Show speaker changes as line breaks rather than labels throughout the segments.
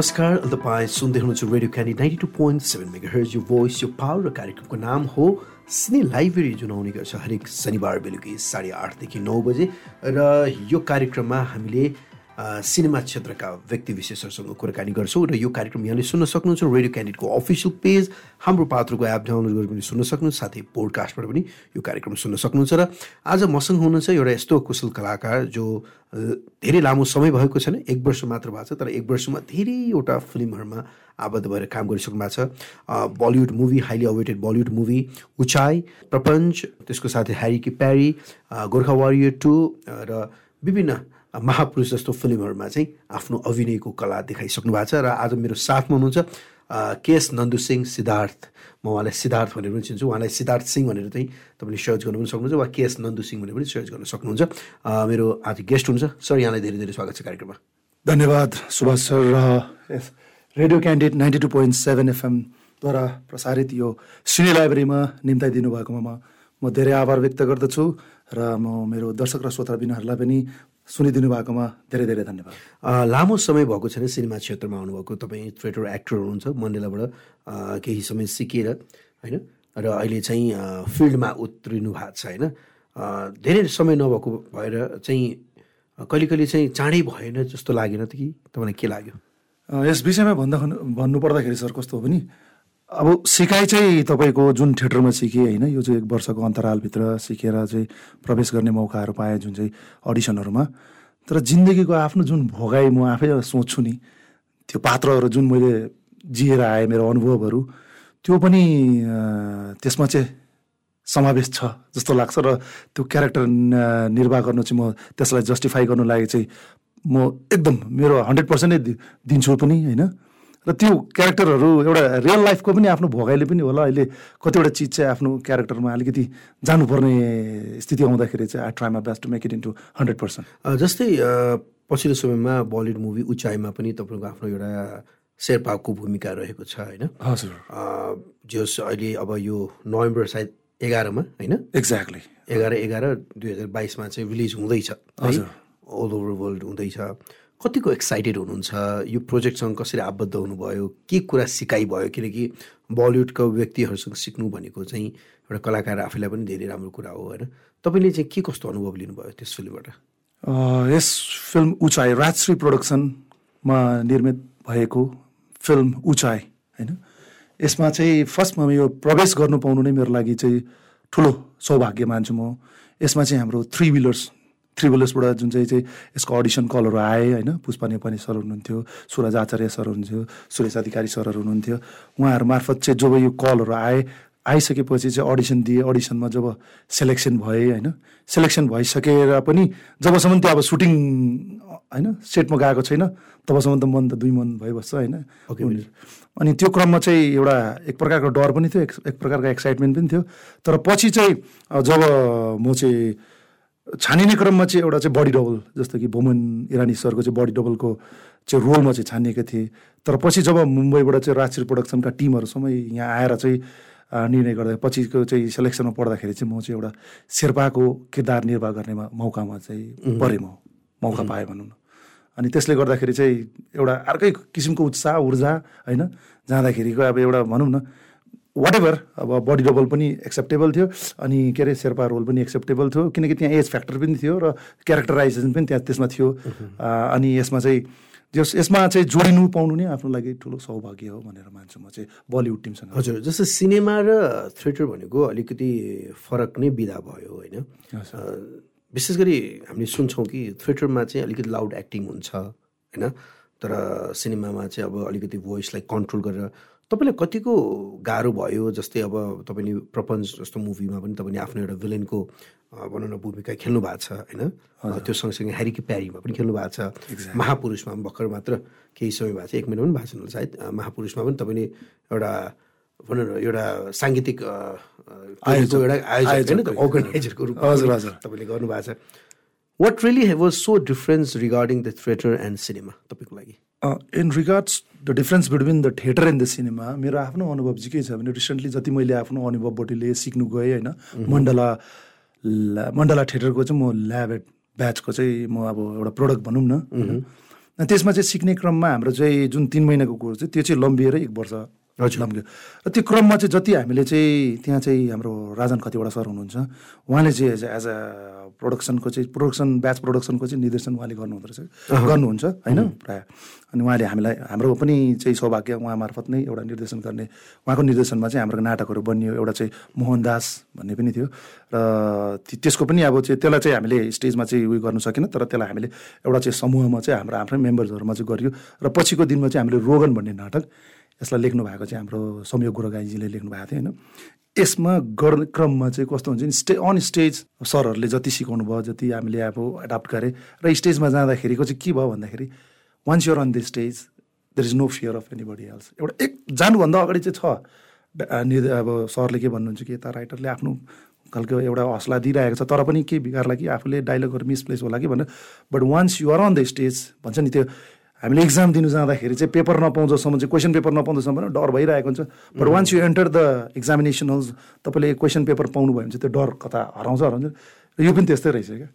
नमस्कार तपाईँ सुन्दै हुनुहुन्छ Radio Candy ninety two point seven mega hertz यो भोइस यो पावर र कार्यक्रमको नाम हो सिने लाइब्रेरी जुन आउने गर्छ हरेक शनिबार बेलुकी साढे आठदेखि नौ बजे। र यो कार्यक्रममा हामीले सिनेमा क्षेत्रका व्यक्ति विशेषहरूसँग कुराकानी गर्छौँ र यो कार्यक्रम यहाँले सुन्न सक्नुहुन्छ रेडियो क्यान्डिडेटको अफिसियल पेज हाम्रो पात्रको एप डाउनलोड गरेर पनि सुन्न सक्नुहुन्छ साथै पोडकास्टबाट पनि यो कार्यक्रम सुन्न सक्नुहुन्छ र आज मसँग हुनुहुन्छ एउटा यस्तो कुशल कलाकार जो धेरै लामो समय भएको छैन एक वर्ष मात्र भएको छ तर एक वर्षमा धेरैवटा फिल्महरूमा आबद्ध भएर काम गरिसक्नु भएको छ। Bollywood movie highly awaited Bollywood movie उचाइ प्रपञ्च त्यसको साथै ह्यारी कि प्यारी गोर्खा वारियर टू र विभिन्न महापुरुष जस्तो फिल्महरूमा चाहिँ आफ्नो अभिनयको कला देखाइसक्नु भएको छ र आज मेरो साथमा हुनुहुन्छ केएस नन्दु सिंह सिद्धार्थ। म उहाँलाई सिद्धार्थ भनेर पनि चिन्छु। उहाँलाई सिद्धार्थ सिंह भनेर चाहिँ तपाईँले सर्च गर्नु पनि सक्नुहुन्छ वा केएस नन्दु सिंह भनेर पनि सर्च गर्न सक्नुहुन्छ। मेरो आज गेस्ट हुन्छ सर यहाँलाई धेरै धेरै स्वागत छ कार्यक्रममा।
धन्यवाद सुभाष सर र radio candidate ninety two point seven एफएमद्वारा प्रसारित यो सिने लाइब्रेरीमा निम्ताइदिनु भएकोमा म म धेरै आभार व्यक्त गर्दछु र म मेरो दर्शक र श्रोताबिनहरूलाई पनि सुनिदिनु भएकोमा धेरै धेरै धन्यवाद।
लामो समय भएको छैन सिनेमा क्षेत्रमा आउनुभएको। तपाईँ थिएटर एक्टर हुनुहुन्छ मण्डेलाबाट केही समय सिकेर होइन? र अहिले चाहिँ फिल्डमा उत्रिनु भएको छ होइन? धेरै समय नभएको भएर चाहिँ कहिले कहिले चाहिँ चाँडै भएन जस्तो लागेन त कि? तपाईँलाई के लाग्यो?
यस विषयमा भन्दा भन्नुपर्दाखेरि सर कस्तो हो भने अब सिकाइ चाहिँ तपाईँको जुन थिएटरमा सिकेँ होइन यो चाहिँ एक वर्षको अन्तरालभित्र सिकेर चाहिँ प्रवेश गर्ने मौकाहरू पाएँ जुन चाहिँ अडिसनहरूमा। तर जिन्दगीको आफ्नो जुन भोगाइ म आफै सोच्छु नि त्यो पात्रहरू जुन मैले जिएर आएँ मेरो अनुभवहरू त्यो पनि त्यसमा चाहिँ समावेश छ जस्तो लाग्छ र त्यो क्यारेक्टर निर्वाह गर्नु चाहिँ म त्यसलाई जस्टिफाई गर्नु लागि चाहिँ म एकदम मेरो हन्ड्रेड पर्सेन्टै दिन्छु पनि होइन। र त्यो क्यारेक्टरहरू एउटा रियल लाइफको पनि आफ्नो भोगाइले पनि होला। अहिले कतिवटा चिज चाहिँ आफ्नो क्यारेक्टरमा अलिकति जानुपर्ने स्थिति आउँदाखेरि चाहिँ I try my best to make it into hundred percent
जस्तै पछिल्लो समयमा बलिउड मुभी उचाइमा पनि तपाईँको आफ्नो एउटा शेर्पाको भूमिका रहेको छ होइन?
हजुर।
जस अहिले अब यो नोभेम्बर सायद एघारमा होइन?
एक्ज्याक्टली
एघार एघार दुई हजार बाइसमा चाहिँ रिलिज हुँदैछ
हजुर।
अल ओभर वर्ल्ड हुँदैछ। कतिको एक्साइटेड हुनुहुन्छ? यो प्रोजेक्टसँग कसरी आबद्ध हुनुभयो? के कुरा सिकाइ भयो? किनकि बलिउडका व्यक्तिहरूसँग सिक्नु भनेको चाहिँ एउटा कलाकार आफैलाई पनि धेरै राम्रो कुरा हो होइन? तपाईँले चाहिँ के कस्तो अनुभव लिनुभयो त्यस फिल्मबाट?
यस फिल्म उचाइ राजश्री प्रोडक्सनमा निर्मित भएको फिल्म उचाइ होइन? यसमा चाहिँ फर्स्टमा यो प्रवेश गर्नु पाउनु नै मेरो लागि चाहिँ ठुलो सौभाग्य मान्छु म। यसमा चाहिँ हाम्रो थ्री विलर्स थ्रिबुलर्सबाट जुन चाहिँ चाहिँ यसको अडिसन कलहरू आए होइन? पुष्पा नेपाली सर हुनुहुन्थ्यो सुरज आचार्य सर हुनुहुन्थ्यो सुरेश अधिकारी सरहरू हुनुहुन्थ्यो। उहाँहरू मार्फत चाहिँ जब यो कलहरू आए आइसकेपछि चाहिँ अडिसन दिएँ। अडिसनमा जब सेलेक्सन भएँ होइन? सेलेक्सन भइसकेर पनि जबसम्म त्यो अब सुटिङ होइन? सेटमा गएको छैन तबसम्म त मन त दुई मन भइबस्छ होइन? अनि त्यो क्रममा चाहिँ एउटा एक प्रकारको डर पनि थियो एक, एक प्रकारको एक्साइटमेन्ट पनि थियो। तर पछि चाहिँ जब म चाहिँ छानिने क्रममा चाहिँ एउटा चाहिँ बडी डबल जस्तो कि बोमन इरानी सरको चाहिँ बडी डबलको चाहिँ रोलमा चाहिँ छानिएको थिएँ। तर पछि जब मुम्बईबाट चाहिँ राजश्री प्रोडक्सनका टिमहरूसम्म यहाँ आएर चाहिँ निर्णय गर्दा पछिको चाहिँ सेलेक्सनमा पढ्दाखेरि चाहिँ म चाहिँ एउटा शेर्पाको किरदार निर्वाह गर्ने मौकामा चाहिँ परेँ म मौका पाएँ भनौँ न। अनि त्यसले गर्दाखेरि चाहिँ एउटा अर्कै किसिमको उत्साह ऊर्जा होइन जाँदाखेरिको अब एउटा भनौँ न वाट एभर अब बडी डबल पनि एक्सेप्टेबल थियो अनि के अरे शेर्पा रोल पनि एक्सेप्टेबल थियो किनकि त्यहाँ एज फ्याक्टर पनि थियो र क्यारेक्टराइजेसन पनि त्यहाँ त्यसमा थियो। अनि यसमा चाहिँ जस यसमा चाहिँ जोडिनु पाउनु नै आफ्नो लागि ठुलो सौभाग्य हो भनेर मान्छु म चाहिँ बलिउड टिमसँग
हजुर जस्तो सिनेमा र थिएटर भनेको अलिकति फरक नै विधा भयो होइन? विशेष गरी हामीले सुन्छौँ कि थिएटरमा चाहिँ अलिकति लाउड एक्टिङ हुन्छ होइन? तर सिनेमामा चाहिँ अब अलिकति भोइसलाई कन्ट्रोल गरेर तपाईँलाई कतिको गाह्रो भयो? जस्तै अब तपाईँले प्रपञ्च जस्तो मुभीमा पनि तपाईँले आफ्नो एउटा भिलेनको भनौँ न भूमिका खेल्नु भएको छ होइन? त्यो सँगसँगै ह्यारिकी प्यारीमा पनि खेल्नु भएको छ। महापुरुषमा पनि भर्खर मात्र केही समय भएको छ। एक महिना पनि भएको छैन सायद। महापुरुषमा पनि तपाईँले एउटा भनौँ न एउटा साङ्गीतिक एउटा आयोजक अर्गनाइजरको रूपमा हजुर हजुर। तपाईँले गर्नुभएको छ। What really was so difference regarding the theatre and cinema तपाईँको लागि?
In regards the difference between the theatre and the cinema मेरो आफ्नो अनुभव चाहिँ के छ भने रिसेन्टली जति मैले आफ्नो अनुभवबाट लिएँ सिक्नु गएँ होइन मण्डला मण्डला थिएटरको चाहिँ म ल्याब ब्याचको चाहिँ म अब एउटा प्रडक्ट भनौँ न अनि त्यसमा चाहिँ सिक्ने क्रममा हाम्रो चाहिँ जुन तिन महिनाको कोर्स चाहिँ त्यो चाहिँ लम्बिएर एक वर्ष। लम्बियो र त्यो क्रममा चाहिँ जति हामीले चाहिँ त्यहाँ चाहिँ हाम्रो राजन कतिवटा सर हुनुहुन्छ उहाँले चाहिँ एज एज अ प्रोडक्सनको चाहिँ प्रोडक्सन ब्याच प्रोडक्सनको चाहिँ निर्देशन उहाँले गर्नुहुँदो रहेछ। गर्नुहुन्छ होइन? प्रायः। अनि उहाँले हामीलाई हाम्रो पनि चाहिँ सौभाग्य उहाँ मार्फत नै एउटा निर्देशन गर्ने उहाँको निर्देशनमा चाहिँ हाम्रो नाटकहरू बनियो एउटा चाहिँ मोहन दास भन्ने पनि थियो। र त्यसको पनि अब चाहिँ त्यसलाई चाहिँ हामीले स्टेजमा चाहिँ उयो गर्नु सकेन तर त्यसलाई हामीले एउटा चाहिँ समूहमा चाहिँ हाम्रो आफ्नै मेम्बर्सहरूमा चाहिँ गरियो। र पछिको दिनमा चाहिँ हामीले रोगन भन्ने नाटक यसलाई लेख्नु भएको चाहिँ हाम्रो संयोग गुरुगाईजीले लेख्नु भएको थियो होइन? यसमा गर्ने क्रममा चाहिँ कस्तो हुन्छ नि स्टे अन स्टेज सरहरूले जति सिकाउनु भयो जति हामीले अब एडाप्ट गरे र स्टेजमा जाँदाखेरिको चाहिँ के भयो भन्दाखेरि once you're on the stage there is no fear of anybody else एउटा एक जानुभन्दा अगाडि चाहिँ छ। अब सरले के भन्नुहुन्छ कि यता राइटरले आफ्नो खालको एउटा हौसला दिइरहेको छ तर पनि के बिगार्ला कि आफूले डाइलगहरू मिसप्लेस होला कि भनेर। But once you're on the stage भन्छ नि त्यो हामीले इक्जाम दिनु जाँदाखेरि चाहिँ पेपर नपाउँदासम्म चाहिँ क्वेसन पेपर नपाउँदासम्म पनि डर भइरहेको हुन्छ। But once you enter the examination halls तपाईँले क्वेसन पेपर पाउनुभयो भने चाहिँ त्यो डर कता हराउँछ हराउँछ र यो पनि त्यस्तै रहेछ क्या।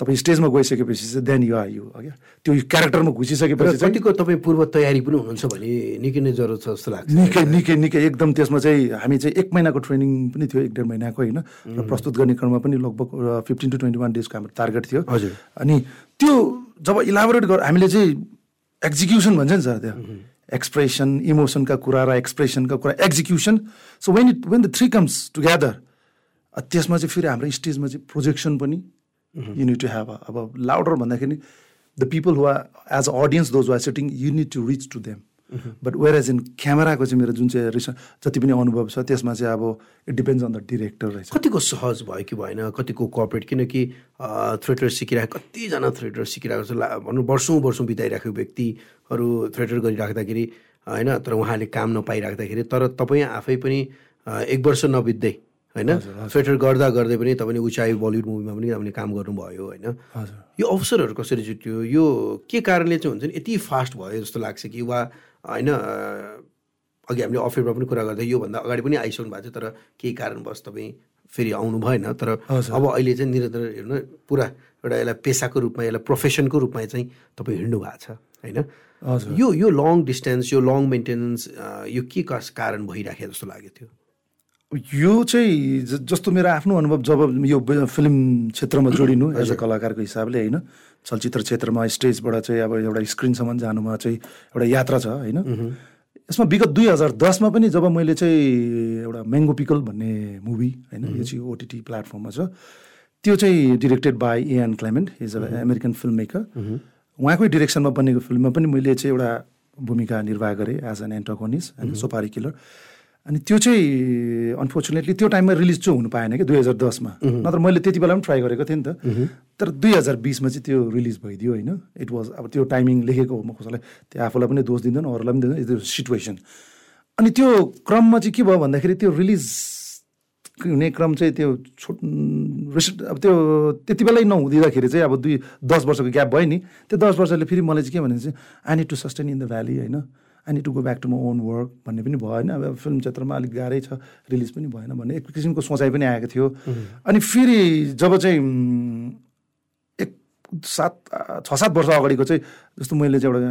तपाईँ स्टेजमा गइसकेपछि चाहिँ देन यु आर यु क्या त्यो क्यारेक्टरमा घुसिसकेपछि
कतिको तपाईँ पूर्व तयारी पनि हुनुहुन्छ भने निकै नै जरुरत छ जस्तो लाग्छ।
निकै निकै निकै एकदम त्यसमा चाहिँ हामी चाहिँ एक महिनाको ट्रेनिङ पनि थियो एक डेढ महिनाको होइन। र प्रस्तुत गर्ने क्रममा पनि लगभग फिफ्टिन टु ट्वेन्टी वान डेजको हाम्रो टार्गेट थियो।
हजुर।
अनि त्यो जब इलाबोरेट गर हामीले चाहिँ एक्जिक्युसन भन्छ नि सर त्यो। एक्सप्रेसन इमोसनका कुरा र एक्सप्रेसनका कुरा। Execution so when it when the three comes together त्यसमा चाहिँ फेरि हाम्रो स्टेजमा चाहिँ प्रोजेक्सन पनि यु निड टु हेभ अब लाउडर भन्दाखेरि the people who are as a audience those are sitting you need to reach to them but whereas in क्यामेराको चाहिँ मेरो जुन चाहिँ रिस जति पनि अनुभव छ त्यसमा चाहिँ अब it depends on the director रहेछ।
कतिको सहज भयो कि भएन? कतिको कोअपरेट किनकि थ्रेटर सिकिरहेको कतिजना थ्रेटर सिकिरहेको छ। भनौँ वर्षौँ वर्षौँ बिताइराखेको व्यक्तिहरू थ्रेटर गरिराख्दाखेरि होइन तर उहाँले काम नपाइराख्दाखेरि तर तपाईँ आफै पनि एक वर्ष नबित्दै होइन थ्रेटर गर्दा गर्दै पनि तपाईँले उचाइ बलिउड मुभीमा पनि तपाईँले काम गर्नुभयो होइन।
हजुर।
यो अवसरहरू कसरी जुट्यो? यो के कारणले चाहिँ हुन्छ नि यति फास्ट भयो जस्तो लाग्छ कि? वा होइन अघि हामीले अफेयरमा पनि कुरा गर्दा योभन्दा अगाडि पनि आइसक्नु भएको थियो तर केही कारणवश तपाईँ फेरि आउनु भएन। तर। अब अहिले चाहिँ निरन्तर हेर्नु पुरा एउटा यसलाई पेसाको रूपमा यसलाई प्रोफेसनको रूपमा चाहिँ तपाईँ हिँड्नु भएको छ होइन? यो यो लङ डिस्टेन्स यो लङ मेन्टेनेन्स यो के कस कारण भइराखेको जस्तो लाग्यो थियो
यो चाहिँ जस्तो मेरो आफ्नो अनुभव जब यो फिल्म क्षेत्रमा जोडिनु एज अ कलाकारको हिसाबले होइन? चलचित्र क्षेत्रमा स्टेजबाट चाहिँ अब एउटा स्क्रिनसम्म जानुमा चाहिँ एउटा यात्रा छ होइन? यसमा विगत दुई हजार दसमा पनि जब मैले चाहिँ एउटा म्याङ्गो पिकल भन्ने मुभी होइन यो चाहिँ ओटिटी प्लेटफर्ममा छ त्यो चाहिँ directed by A N Clement is a American film maker उहाँकै डिरेक्सनमा बनेको फिल्ममा पनि मैले चाहिँ एउटा भूमिका निर्वाह गरेँ एज एन एन्टोकोनिस होइन सोपारी किलर अनि त्यो चाहिँ अनफोर्चुनेटली त्यो टाइममा रिलिज चाहिँ हुनु पाएन कि दुई हजार दसमा। नत्र मैले त्यति बेला पनि ट्राई गरेको थिएँ नि त। तर दुई हजार बिसमा चाहिँ त्यो रिलिज भइदियो होइन। इट वाज अब त्यो टाइमिङ लेखेको हो म कसैलाई त्यो आफूलाई पनि दोष दिँदैन अरूलाई पनि दिँदैन त्यो सिचुएसन अनि त्यो क्रममा चाहिँ के भयो भन्दाखेरि त्यो रिलिज हुने क्रम चाहिँ त्यो छुट अब त्यो त्यति बेलै नहुँदिँदाखेरि चाहिँ अब दुई दस वर्षको ग्याप भयो नि। त्यो दस वर्षले फेरि मलाई चाहिँ के भने चाहिँ I need to sustain in the valley होइन। I need to go back to my own work भन्ने पनि भयो होइन अब फिल्म क्षेत्रमा अलिक गाह्रै छ रिलिज पनि भएन भन्ने। एक किसिमको सोचाइ पनि आएको थियो। अनि फेरि जब चाहिँ एक सात छ सात वर्ष अगाडिको चाहिँ जस्तो मैले चाहिँ एउटा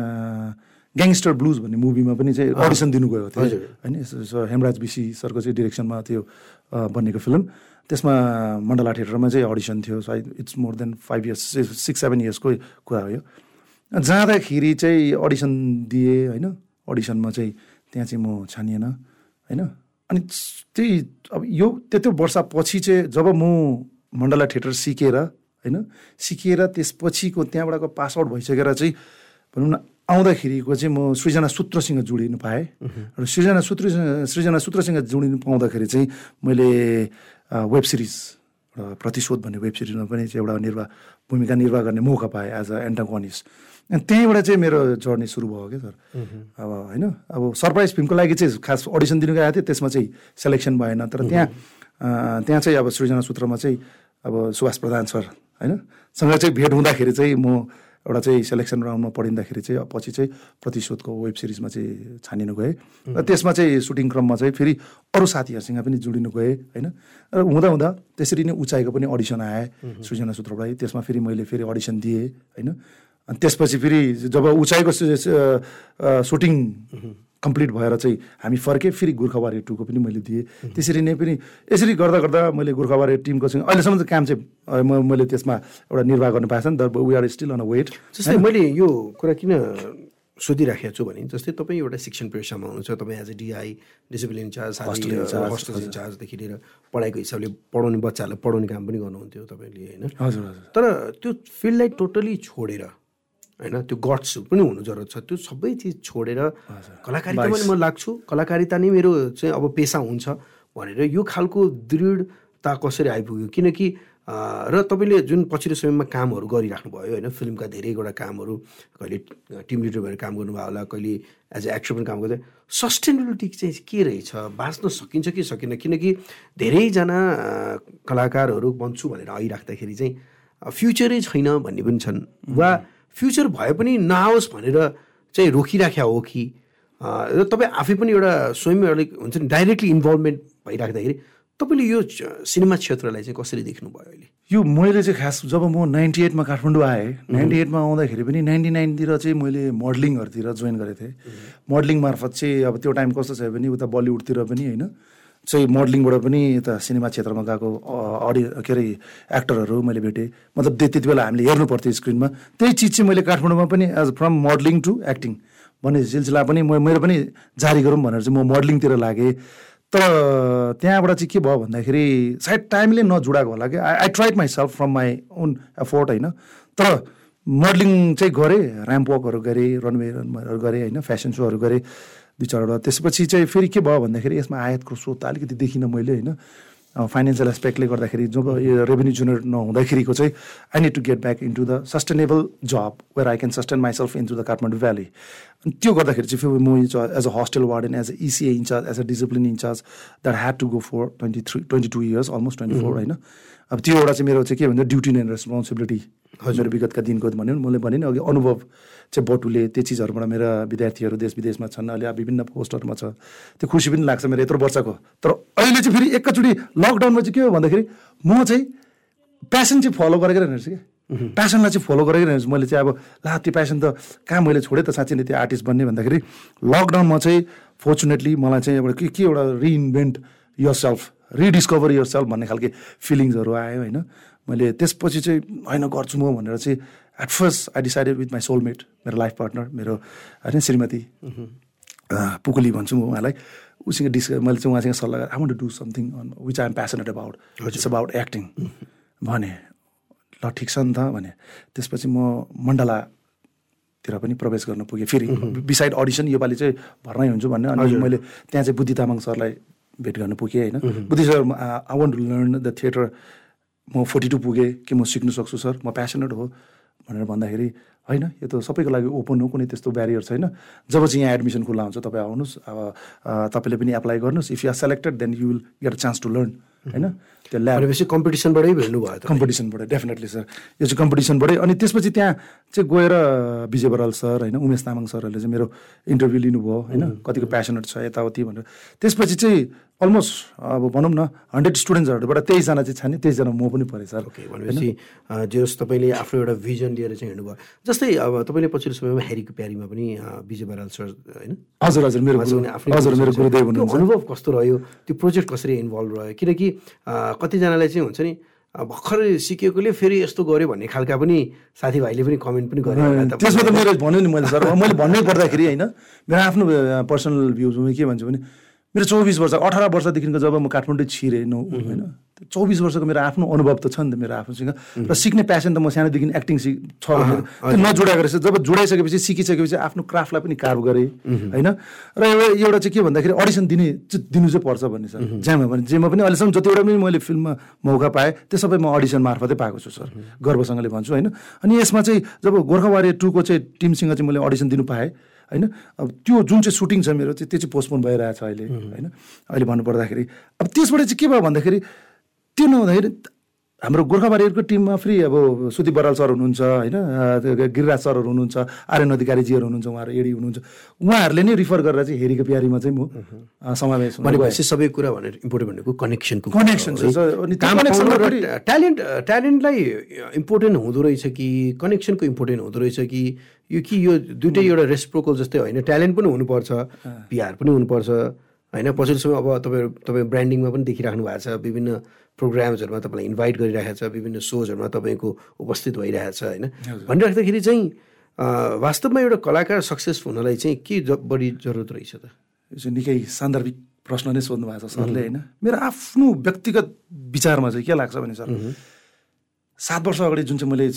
ग्याङ्स्टर ब्लुज भन्ने मुभीमा पनि चाहिँ अडिसन दिनु गएको थिएँ
हजुर।
होइन हेमराज बिसी सरको चाहिँ डिरेक्सनमा त्यो अ, बनेको फिल्म। त्यसमा मण्डला थिएटरमा चाहिँ अडिसन थियो। सायद it's more than five years six seven इयर्सको कुरा हो यो। जाँदाखेरि चाहिँ अडिसन दिएँ होइन। अडिसनमा चाहिँ त्यहाँ चाहिँ म छानिएन होइन? अनि त्यही अब यो त्यत्रो वर्षपछि चाहिँ जब म मण्डला थिएटर सिकेर होइन? सिकेर त्यसपछिको त्यहाँबाटको पास आउट भइसकेर चाहिँ भनौँ न आउँदाखेरिको चाहिँ म सृजना सूत्रसँग जोडिनु पाएँ। र सृजना सूत्र सृजना सूत्रसँग जोडिनु पाउँदाखेरि चाहिँ मैले वेब सिरिज प्रतिशोध भन्ने वेब सिरिजमा पनि चाहिँ एउटा निर्वाह भूमिका निर्वाह गर्ने मौका पाएँ एज अ एन्टागोनिस्ट। अनि त्यहीँबाट चाहिँ मेरो जर्नी सुरु भयो क्या सर। अब होइन अब सरप्राइज फिल्मको लागि चाहिँ खास अडिसन दिनु गएको थिएँ त्यसमा चाहिँ सेलेक्सन भएन। तर त्यहाँ त्यहाँ चाहिँ अब सृजना सूत्रमा चाहिँ अब सुभाष प्रधान सर होइन? सँग चाहिँ भेट हुँदाखेरि चाहिँ म एउटा चाहिँ सेलेक्सन राउन्डमा पढिँदाखेरि चाहिँ पछि चाहिँ प्रतिशोधको वेब सिरिजमा चाहिँ छानिनु गएँ। र त्यसमा चाहिँ सुटिङ क्रममा चाहिँ फेरि अरू साथीहरूसँग पनि जोडिनु गएँ होइन? र हुँदा हुँदा त्यसरी नै उचाइको पनि अडिसन आए सृजना सूत्रबाट त्यसमा फेरि मैले फेरि अडिसन दिएँ होइन? अनि त्यसपछि फेरि जब उचाइको सुटिङ कम्प्लिट भएर चाहिँ हामी फर्केँ फेरि गोर्खाबारी टूको पनि मैले दिएँ। त्यसरी नै पनि यसरी गर्दा गर्दा मैले गोर्खाबारी टिमको चाहिँ अहिलेसम्म चाहिँ काम चाहिँ म मैले त्यसमा एउटा निर्वाह गर्नु पाएको छ नि तर we are still on a wait
जस्तै मैले यो कुरा किन सोधिराखेको छु भने जस्तै तपाईँ एउटा शिक्षण पेसामा हुनुहुन्छ तपाईँ as a DI discipline incharge hostel इन्चार्जदेखि लिएर पढाइको हिसाबले पढाउने बच्चाहरूलाई पढाउने काम पनि गर्नुहुन्थ्यो तपाईँले होइन?
हजुर हजुर।
तर त्यो फिल्डलाई टोटली छोडेर होइन त्यो गट्स पनि हुनु जरुरत छ। त्यो सबै चिज छोडेर कलाकारितामा नि म लाग्छु। कलाकारिता नै मेरो चाहिँ अब पेसा हुन्छ भनेर यो खालको दृढता कसरी आइपुग्यो? किनकि र तपाईँले जुन पछिल्लो समयमा कामहरू गरिराख्नु भयो होइन फिल्मका धेरैवटा कामहरू कहिले टिम लिडर भएर काम गर्नुभयो होला कहिले एज अ एक्टर पनि काम गर्दै सस्टेनेबिलिटी चाहिँ के रहेछ? बाँच्न सकिन्छ कि सकिन्न किनकि धेरैजना कलाकारहरू बन्छु भनेर आइराख्दाखेरि चाहिँ फ्युचरै छैन भन्ने पनि छन्। वा फ्युचर भए पनि नआओस् भनेर चाहिँ रोकिराख्या हो कि? र तपाईँ आफै पनि एउटा स्वयं अलिक हुन्छ नि डाइरेक्टली इन्भल्भमेन्ट भइराख्दाखेरि तपाईँले यो सिनेमा क्षेत्रलाई चाहिँ कसरी देख्नुभयो अहिले?
यो मैले चाहिँ खास जब म नाइन्टी एटमा काठमाडौँ आएँ नाइन्टी एटमा आउँदाखेरि पनि नाइन्टी नाइनतिर चाहिँ मैले मोडलिङहरूतिर जोइन गरेको थिएँ। मोडलिङ मार्फत चाहिँ अब त्यो टाइम कस्तो छ भने उता बलिउडतिर पनि होइन। चाहिँ मोडलिङबाट पनि यता सिनेमा क्षेत्रमा गएको अडि के अरे एक्टरहरू मैले भेटेँ। मतलब त्य- त्यति बेला हामीले हेर्नु पर्थ्यो स्क्रिनमा। त्यही चिज चाहिँ मैले काठमाडौँमा पनि as from modelling to acting भन्ने सिलसिला पनि म मेरो पनि जारी गरौँ भनेर चाहिँ म मोडलिङतिर लागेँ। तर त्यहाँबाट चाहिँ के भयो भन्दाखेरि सायद टाइमले नजुडाएको होला कि I I tried myself from my own effort होइन। तर मोडलिङ चाहिँ गरेँ ऱ्याम्प वकहरू गरेँ रनवेहरू गरेँ होइन फेसन सोहरू गरेँ। दुई चारवटा त्यसपछि चाहिँ फेरि के भयो भन्दाखेरि यसमा आयातको स्रोत त अलिकति देखिनँ मैले होइन। फाइनेन्सियल एस्पेक्टले गर्दाखेरि जब यो रेभेन्यू जेनेरेट नहुँदाखेरिको चाहिँ I need to get back into the sustainable job where I can sustain myself into the Kathmandu valley अनि त्यो गर्दाखेरि चाहिँ फेरि म as a hostel warden as a ECA incharge as a discipline incharge that had to go for twenty three twenty two years almost twenty four होइन। अब त्यो एउटा चाहिँ मेरो चाहिँ के भन्छ ड्युटी एन्ड रेस्पोन्सिबिलिटी मेरो विगतका दिनको भन्यो मैले भने नि अघि अनुभव चाहिँ बटुले त्यो चिजहरूबाट मेरा विद्यार्थीहरू देश विदेशमा छन् अहिले विभिन्न पोस्टहरूमा छ। त्यो खुसी पनि लाग्छ मेरो यत्रो वर्षको। तर अहिले चाहिँ फेरि एकैचोटि लकडाउनमा चाहिँ के हो भन्दाखेरि म चाहिँ प्यासन चाहिँ फलो गरेकै रहेछ क्या प्यासनलाई चाहिँ फलो गरेकै रहेछ मैले चाहिँ अब ला त्यो प्यासन त कहाँ मैले छोडेँ त साँच्चै नै त्यो आर्टिस्ट बन्ने भन्दाखेरि लकडाउनमा चाहिँ फोर्चुनेटली मलाई चाहिँ एउटा के के एउटा reinvent yourself rediscover yourself भन्ने खालके फिलिङ्सहरू आयो होइन। मैले त्यसपछि चाहिँ होइन गर्छु म भनेर चाहिँ at first I decided with my soulmate मेरो लाइफ पार्टनर मेरो होइन श्रीमती अँ, पुकुली भन्छु म उहाँलाई। उसँग डिस् मैले चाहिँ उहाँसँग सल्लाह गरेँ I want to do something on which I am passionate about it's about acting भने ल ठिक छ नि त भने त्यसपछि म मण्डलातिर पनि प्रवेश गर्न पुगेँ। फेरि बिसाइड अडिसन योपालि चाहिँ भर्नै हुन्छु भन्ने अनि मैले त्यहाँ चाहिँ बुद्धि तामाङ सरलाई भेट गर्न पुगेँ होइन। Buddhi sir I want to learn the theatre म फोर्टी टू पुगेँ कि म सिक्नु सक्छु सर? म प्यासनेट हो भनेर भन्दाखेरि होइन यो त सबैको लागि ओपन हो कुनै त्यस्तो ब्यारियर छैन। जब चाहिँ यहाँ एडमिसन खुल्ला हुन्छ तपाईँ आउनुहोस् अब तपाईँले पनि एप्लाई गर्नुहोस्। If you are selected then you will get a chance to learn होइन? त्यो ल्याब
भनेपछि कम्पिटिसनबाटै भेट्नु भयो त।
कम्पिटिसनबाट डेफिनेटली सर यो चाहिँ कम्पिटिसनबाटै अनि त्यसपछि त्यहाँ चाहिँ गएर विजय बराल सर होइन उमेश तामाङ सरहरूले चाहिँ मेरो इन्टरभ्यू लिनुभयो होइन? कतिको प्यासनेट छ यताउति भनेर। त्यसपछि चाहिँ अलमोस्ट अब भनौँ न हन्ड्रेड स्टुडेन्ट्सहरूबाट तेइसजना चाहिँ छाने तेइसजना म पनि परेँ सर।
ओके भनेपछि जे होस् तपाईँले आफ्नो एउटा भिजन लिएर चाहिँ हिँड्नुभयो जस्तै अब तपाईँले पछिल्लो समयमा हेरीको प्यारीमा पनि विजय बराल सर होइन?
हजुर हजुर मेरो हजुर मेरो
छ।
गुरुदेव हुनुहुन्छ।
अनुभव कस्तो रह्यो? त्यो प्रोजेक्ट कसरी इन्भल्भ रह्यो? किनकि कतिजनालाई चाहिँ हुन्छ नि भर्खरै सिकेकोले फेरि यस्तो गर्यो भन्ने खालका पनि साथीभाइले पनि कमेन्ट पनि गरे।
त्यसमा त मेरो भन्यो नि मैले सर। मैले भन्नै पर्दाखेरि होइन मेरो आफ्नो पर्सनल भ्युजमा के भन्छु भने मेरो चौबिस वर्ष अठार वर्षदेखिको जब म काठमाडौँ छिरेँ नौ होइन? चौबिस वर्षको मेरो आफ्नो अनुभव त छ नि त मेरो आफूसँग र सिक्ने प्यासन त म सानोदेखि एक्टिङ सिक छ त्यो नजुडाएको रहेछ जब जुडाइसकेपछि सिकिसकेपछि आफ्नो क्राफ्टलाई पनि कार्भ गरेँ होइन? र एउटा एउटा चाहिँ के भन्दाखेरि अडिसन दिने दिनु चाहिँ पर्छ भन्ने सर। जहाँमा पनि जेमा पनि अहिलेसम्म जतिवटा पनि मैले फिल्ममा मौका पाएँ त्यो सबै म अडिसन मार्फतै पाएको छु सर। गर्वसँगले भन्छु होइन? अनि यसमा चाहिँ जब गोर्खावारी टूको चाहिँ टिमसँग चाहिँ मैले अडिसन दिनु पाएँ होइन? अब त्यो जुन चाहिँ सुटिङ छ मेरो चाहिँ त्यो चाहिँ पोस्टपोन भइरहेछ अहिले होइन? अहिले भन्नुपर्दाखेरि अब त्यसबाट चाहिँ के भयो भन्दाखेरि त्यो नहुँदाखेरि हाम्रो गोर्खाबारीहरूको टिममा फ्री अब सुति बराल सर हुनुहुन्छ होइन गिरिराज सरहरू हुनुहुन्छ आर्यन अधिकारीजीहरू हुनुहुन्छ उहाँहरू एडी हुनुहुन्छ। उहाँहरूले नै रिफर गरेर चाहिँ हेरीको प्यारीमा चाहिँ म समावेश।
भनेपछि सबै कुरा भनेर इम्पोर्टेन्ट भनेको कनेक्सनको
फेरि-
ट्यालेन्ट ट्यालेन्टलाई इम्पोर्टेन्ट हुँदो रहेछ कि कनेक्सनको इम्पोर्टेन्ट हुँदो रहेछ कि यो कि यो दुइटै एउटा रेस्प्रोकल जस्तै होइन ट्यालेन्ट पनि हुनुपर्छ पिआर पनि हुनुपर्छ होइन पछिल्लो समय अब तपाईँ तपाईँ ब्रान्डिङमा पनि देखिराख्नु भएको छ विभिन्न प्रोग्राम्सहरूमा तपाईँलाई इन्भाइट गरिरहेको छ विभिन्न सोजहरूमा तपाईँको उपस्थित भइरहेको छ होइन? भनिराख्दाखेरि चाहिँ वास्तवमा एउटा कलाकार सक्सेस हुनलाई चाहिँ के बढी जरुरत रहेछ त?
यो चाहिँ निकै सान्दर्भिक प्रश्न नै सोध्नु भएको छ सरले होइन? मेरो आफ्नो व्यक्तिगत विचारमा चाहिँ के लाग्छ भने सर सात वर्ष अगाडि जुन चाहिँ मैले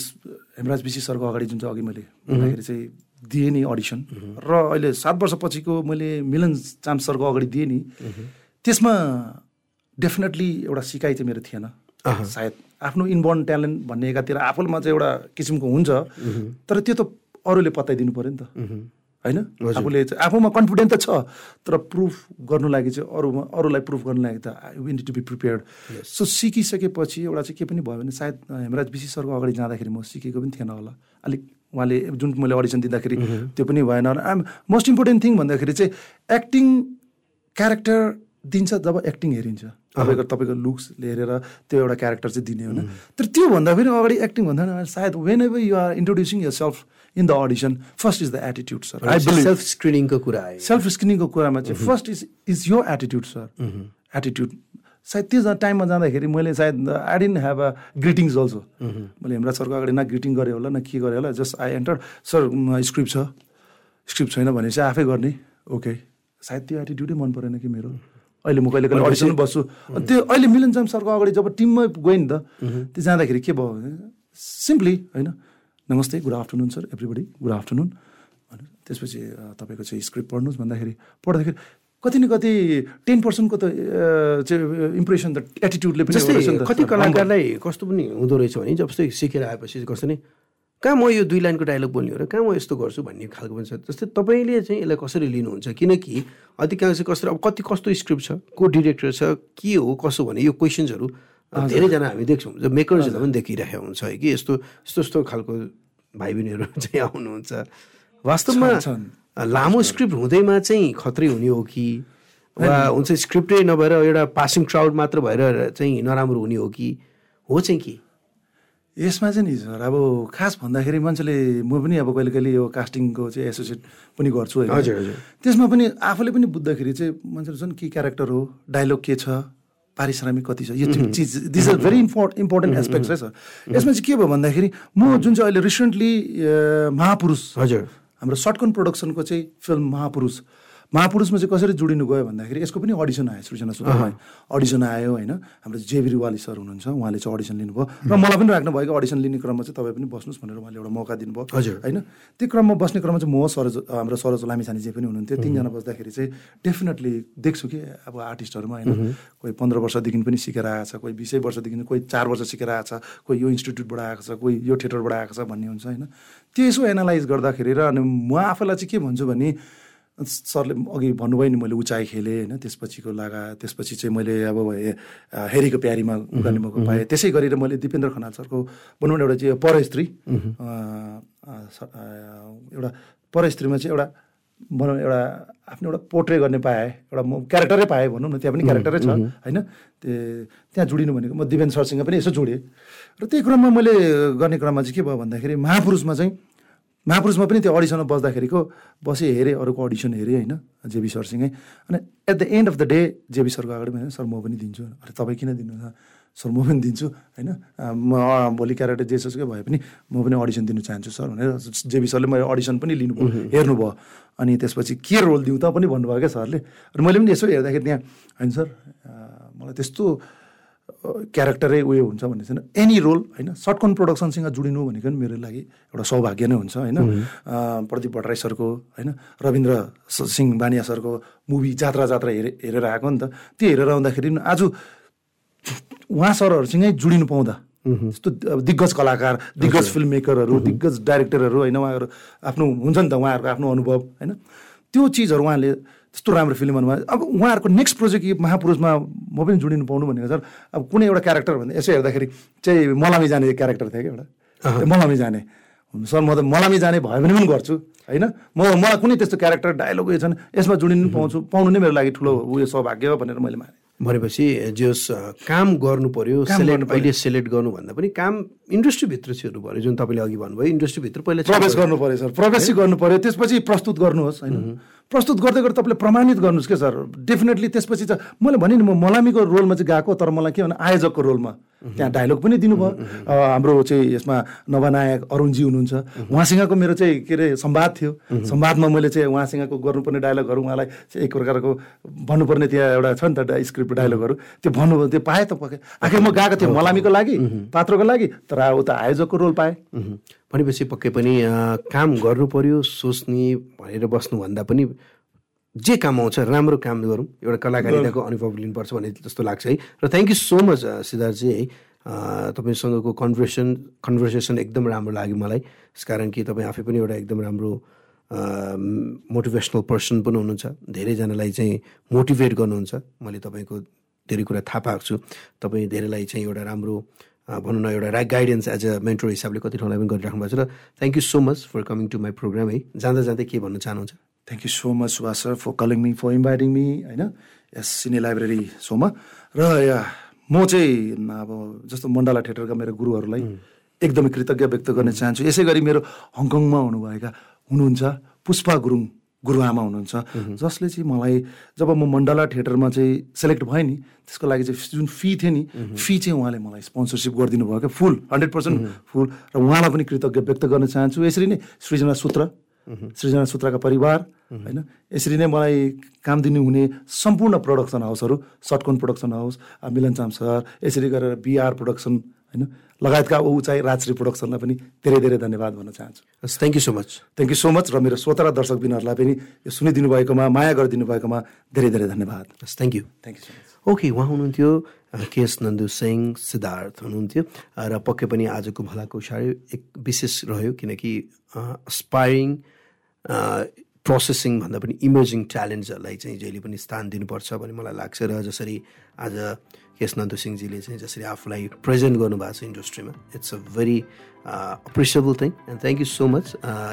हेमराज विशी सरको अगाडि जुन चाहिँ अघि मैले भन्दाखेरि चाहिँ दिएँ नि अडिसन। र अहिले सात वर्षपछिको मैले मिलन चाम सरको अगाडि दिएँ नि त्यसमा डेफिनेटली एउटा सिकाइ चाहिँ मेरो थिएन। सायद आफ्नो इनबर्न ट्यालेन्ट भन्ने एकातिर आफूमा चाहिँ एउटा किसिमको हुन्छ तर त्यो त अरूले पत्याइदिनु पऱ्यो नि त। होइन? आफूले आफूमा कन्फिडेन्ट त छ तर प्रुफ गर्नु लागि चाहिँ अरूमा अरूलाई प्रुफ गर्नु लागि त we need to be prepared so सिकिसकेपछि एउटा चाहिँ के पनि भयो भने सायद हेमराज विशी सरको अगाडि जाँदाखेरि म सिकेको पनि थिएन होला। अलिक उहाँले जुन मैले अडिसन दिँदाखेरि त्यो पनि भएन आइम मोस्ट इम्पोर्टेन्ट थिङ भन्दाखेरि चाहिँ एक्टिङ क्यारेक्टर दिन्छ जब एक्टिङ हेरिन्छ। तपाईँको तपाईँको लुक्सले हेरेर त्यो एउटा क्यारेक्टर चाहिँ दिने होइन। तर त्योभन्दा फेरि अगाडि एक्टिङ भन्दा सायद whenever you are introducing yourself in the audition first is the attitude sir
self स्क्रिनिङको कुरा आयो।
सेल्फ स्क्रिनिङको कुरामा चाहिँ फर्स्ट इज इज यो एटिट्युड सर एटिट्युड सायद त्यो जा- टाइममा जाँदाखेरि मैले सायद I didn't have a greetings also मैले हेमराज सरको अगाडि न ग्रिटिङ गरेँ होला न के गरेँ होला just I enter sir script छ। स्क्रिप्ट छैन भने चाहिँ आफै गर्ने। ओके सायद त्यो एटिट्युडै मन परेन कि मेरो। अहिले म कहिले कहिले अडिसन बस्छु। अनि त्यो अहिले मिलन जाम सरको अगाडि जब टिममै गएँ नि त त्यो जाँदाखेरि के भयो? भने सिम्पली होइन नमस्ते good afternoon sir everybody good afternoon. त्यसपछि तपाईँको चाहिँ स्क्रिप्ट पढ्नुहोस् भन्दाखेरि पढ्दाखेरि कति न कति टेन पर्सेन्टको त इम्प्रेसन त एटिट्युडले पनि
कति। कलाकारलाई कस्तो पनि हुँदो रहेछ भने जस्तै सिकेर आएपछि कस्तो नि। कहाँ म यो दुई लाइनको डायलग बोल्ने हो र कहाँ म यस्तो गर्छु भन्ने खालको पनि छ। जस्तै तपाईँले चाहिँ यसलाई कसरी लिनुहुन्छ? किनकि अधिकांश कसरी अब कति कस्तो स्क्रिप्ट छ को डिरेक्टर छ के हो कसो भने यो क्वेसन्सहरू धेरैजना हामी देख्छौँ। जब मेकर्सहरूलाई पनि देखिरहेको हुन्छ है कि यस्तो यस्तो यस्तो खालको भाइ बहिनीहरू चाहिँ आउनुहुन्छ। वास्तवमा। लामो स्क्रिप्ट हुँदैमा चाहिँ खत्रै हुने हो कि? वा हुन्छ स्क्रिप्टै नभएर एउटा पासिङ क्राउड मात्र भएर चाहिँ नराम्रो हुने हो कि? हो चाहिँ कि?
यसमा चाहिँ नि सर अब खास भन्दाखेरि मान्छेले म पनि अब कहिले कहिले यो कास्टिङको चाहिँ एसोसिएट पनि गर्छु होइन।
हजुर, हजुर।
त्यसमा पनि आफूले पनि बुझ्दाखेरि चाहिँ मान्छेले झन् के क्यारेक्टर हो? डायलग के छ? पारिश्रमिक कति छ? यो चिज this are very import important aspects है सर। यसमा चाहिँ के भयो भन्दाखेरि म जुन चाहिँ अहिले रिसेन्टली महापुरुष
हजुर।
हाम्रो सर्टकन प्रोडक्सनको चाहिँ फिल्म महापुरुष महापुरुषमा चाहिँ कसरी जोडिनु गयो भन्दाखेरि यसको पनि अडिसन आयो सृजना सुब्बालाई अडिसन आयो होइन। हाम्रो रुवाली सर हुनुहुन्छ उहाँले चाहिँ अडिसन लिनुभयो। र मलाई पनि राख्नु भएको अडिसन लिने क्रममा चाहिँ तपाईँ पनि बस्नुहोस् भनेर उहाँले एउटा मौका दिनुभयो।
हजुर।
होइन। त्यो क्रममा बस्ने क्रममा चाहिँ म सरोज हाम्रो सरोज लामिछाने जे पनि हुनुहुन्थ्यो तिनजना बस्दाखेरि चाहिँ डेफिनेटली देख्छु कि अब आर्टिस्टहरूमा होइन। कोही पन्ध्र वर्षदेखि पनि सिकेर आएको छ कोही बिसै वर्षदेखि कोही चार वर्ष सिकेर आएको छ कोही यो इन्स्टिट्युटबाट आएको छ कोही यो थिएटरबाट आएको छ भन्ने हुन्छ होइन। त्यो यसो एनालाइज गर्दाखेरि र अनि म आफैलाई चाहिँ के भन्छु भने सरले अघि भन्नुभयो नि मैले उचाइ खेलेँ होइन। त्यसपछिको लागा त्यसपछि चाहिँ मैले अब हेरीको प्यारीमा उदानी मौका पाएँ। त्यसै गरेर मैले दिपेन्द्र खनाल सरको भनौँ न एउटा चाहिँ परस्त्री एउटा परस्त्रीमा चाहिँ एउटा भनौँ एउटा आफ्नो एउटा पोर्ट्रे गर्ने पाएँ एउटा म क्यारेक्टरै पाएँ भनौँ न त्यहाँ पनि क्यारेक्टरै छ होइन। त्यो त्यहाँ जोडिनु भनेको म दिपेन सरसँग पनि यसो जोडेँ। र त्यही क्रममा मैले गर्ने क्रममा चाहिँ के भयो भन्दाखेरि महापुरुषमा चाहिँ महापुरुषमा पनि त्यो अडिसनमा बस्दाखेरिको बसेँ हेरेँ अरूको अडिसन हेरेँ होइन जेबी सरसँगै अनि at the end of the day J B सरको अगाडि भने सर म पनि दिन्छु। अरे तपाईँ किन दिनु सर म पनि दिन्छु होइन? म भोलि क्यारेक्टर जे भए पनि म पनि अडिसन दिनु चाहन्छु सर भनेर जेबी सरले मैले अडिसन पनि लिनुभयो हेर्नुभयो। अनि त्यसपछि के रोल दिउँ त पनि भन्नुभयो क्या सरले। अनि मैले पनि यसो हेर्दाखेरि त्यहाँ होइन सर मलाई त्यस्तो क्यारेक्टरै उयो हुन्छ भन्ने छैन। एनी रोल होइन सर्टकन प्रोडक्सनसँग जोडिनु भनेको पनि मेरो लागि एउटा सौभाग्य नै हुन्छ होइन। प्रदीप भट्टराई सरको होइन रविन्द्र सिंह बानिया सरको मुभी जात्रा जात्रा हेरे हेरेर आएको नि त। त्यो हेरेर आउँदाखेरि पनि आज उहाँ सरहरूसँगै जोडिनु पाउँदा जस्तो अब दिग्गज कलाकार दिग्गज फिल्म मेकरहरू दिग्गज डाइरेक्टरहरू होइन उहाँहरू आफ्नो हुन्छ नि त उहाँहरूको आफ्नो अनुभव होइन। त्यो चिजहरू उहाँले त्यस्तो राम्रो फिल्म भन्नुभयो। अब उहाँहरूको नेक्स्ट प्रोजेक्ट यो महापुरुषमा म पनि जोडिनु पाउनु भनेको सर अब कुनै एउटा क्यारेक्टर भन्दा यसो हेर्दाखेरि चाहिँ मलामी जाने क्यारेक्टर थियो क्या एउटा। मलामी जाने। सर म त मलामी जाने भयो भने पनि गर्छु होइन? म मलाई कुनै त्यस्तो क्यारेक्टर डायलग उयो छैन यसमा जोडिनु पाउँछु पाउनु नै मेरो लागि ठुलो उयो सौभाग्य हो भनेर मैले माने।
भनेपछि जस काम गर्नु पर्यो सेलेक्ट अहिले सेलेक्ट गर्नुभन्दा पनि काम इन्डस्ट्रीभित्र छिर्नु पऱ्यो जुन तपाईँले अघि भन्नुभयो इन्डस्ट्रीभित्र पहिला
प्रवेश गर्नु पऱ्यो सर। प्रवेश गर्नु पऱ्यो त्यसपछि प्रस्तुत गर्नुहोस् होइन? प्रस्तुत गर्दै गर्दा तपाईँले प्रमाणित गर्नुहोस् क्या सर? डेफिनेटली त्यसपछि चाहिँ मैले भने नि म मलामीको रोलमा चाहिँ गएको तर मलाई के भने आयोजकको रोलमा त्यहाँ डायलग पनि दिनुभयो। हाम्रो चाहिँ यसमा नवनायक अरुणजी हुनुहुन्छ। उहाँसँगको मेरो चाहिँ के अरे संवाद थियो। संवादमा मैले चाहिँ उहाँसँगको गर्नुपर्ने डायलगहरू उहाँलाई एक प्रकारको भन्नुपर्ने त्यहाँ एउटा छ नि त स्क्रिप्ट डायलगहरू त्यो भन्नुभयो त्यो पाएँ त पके आखिर म गएको थिएँ मलामीको लागि पात्रको लागि तर अब त आयोजकको रोल पाएँ।
भनेपछि पक्कै पनि काम गर्नु पर्यो सोच्ने भनेर बस्नुभन्दा पनि जे काम आउँछ राम्रो काम गरौँ। एउटा कलाकारिताको अनुभव लिनुपर्छ भन्ने जस्तो लाग्छ है। र थ्याङ्क यू सो मच सिद्धार्थजी है। तपाईँसँगको कन्भर्सेसन कन्भर्सेसन एकदम राम्रो लाग्यो मलाई। कारण कि तपाईँ आफै पनि एउटा एकदम राम्रो मोटिभेसनल पर्सन पनि हुनुहुन्छ। धेरैजनालाई चाहिँ मोटिभेट गर्नुहुन्छ। मैले तपाईँको धेरै कुरा थाहा पाएको छु। तपाईँ धेरैलाई चाहिँ एउटा राम्रो भनौँ न एउटा right guidance as a mentor हिसाबले कति ठाउँलाई पनि गरिराख्नु भएको छ र thank you so much for coming to my program है। जाँदा जाँदै के भन्न चाहनुहुन्छ?
Thank you so much Subhash sir for calling me for inviting me होइन यस सिने लाइब्रेरी सोमा र म चाहिँ अब जस्तो मण्डला थिएटरका मेरो गुरुहरूलाई एकदमै कृतज्ञ व्यक्त गर्न चाहन्छु। यसै गरी मेरो हङकङमा हुनुभएका हुनुहुन्छ पुष्पा गुरुङ। गुरुआमा हुनुहुन्छ। जसले चाहिँ मलाई जब म मण्डला थिएटरमा चाहिँ सेलेक्ट भएँ नि त्यसको लागि चाहिँ जुन फी थियो नि फी चाहिँ उहाँले मलाई स्पोन्सरसिप गरिदिनु भयो क्या फुल हन्ड्रेड पर्सेन्ट फुल र उहाँलाई पनि कृतज्ञ व्यक्त गर्न चाहन्छु। यसरी नै सृजना सूत्र सृजना सूत्रका परिवार होइन? यसरी नै मलाई काम दिनु हुने सम्पूर्ण प्रडक्सन हाउसहरू सटकोन प्रोडक्सन हाउस मिलन चाम सर यसरी गरेर बिआर प्रोडक्सन होइन? लगायतका उचाइ राजश्री प्रोडक्सनलाई पनि धेरै धेरै धन्यवाद भन्न चाहन्छु।
Thank you so much
thank you so much र मेरो श्रोता र दर्शक बिनहरूलाई पनि यो सुनिदिनु भएकोमा माया गरिदिनु भएकोमा धेरै धेरै धन्यवाद।
Thank you
thank you so much
okay उहाँ हुनुहुन्थ्यो केएस नन्दु सिंह सिद्धार्थ हुनुहुन्थ्यो र पक्कै पनि आजको भलाको साह्रै एक विशेष रह्यो किनकि अस्पायरिङ प्रोसेसिङ भन्दा पनि इमर्जिङ ट्यालेन्ट्सहरूलाई चाहिँ जहिले पनि स्थान दिनुपर्छ भन्ने मलाई लाग्छ र जसरी आज केस नन्दु सिंहजीले चाहिँ जसरी आफूलाई प्रेजेन्ट गर्नुभएको छ इन्डस्ट्रीमा it's a very appreciable thing and thank you so much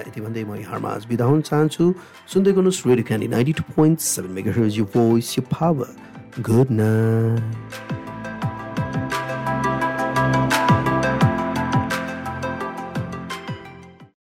यति भन्दै म यहाँमा आज बिदा हुन चाहन्छु। सुन्दै गर्नुहोस् Radio Candy ninety two point seven mega voice power good night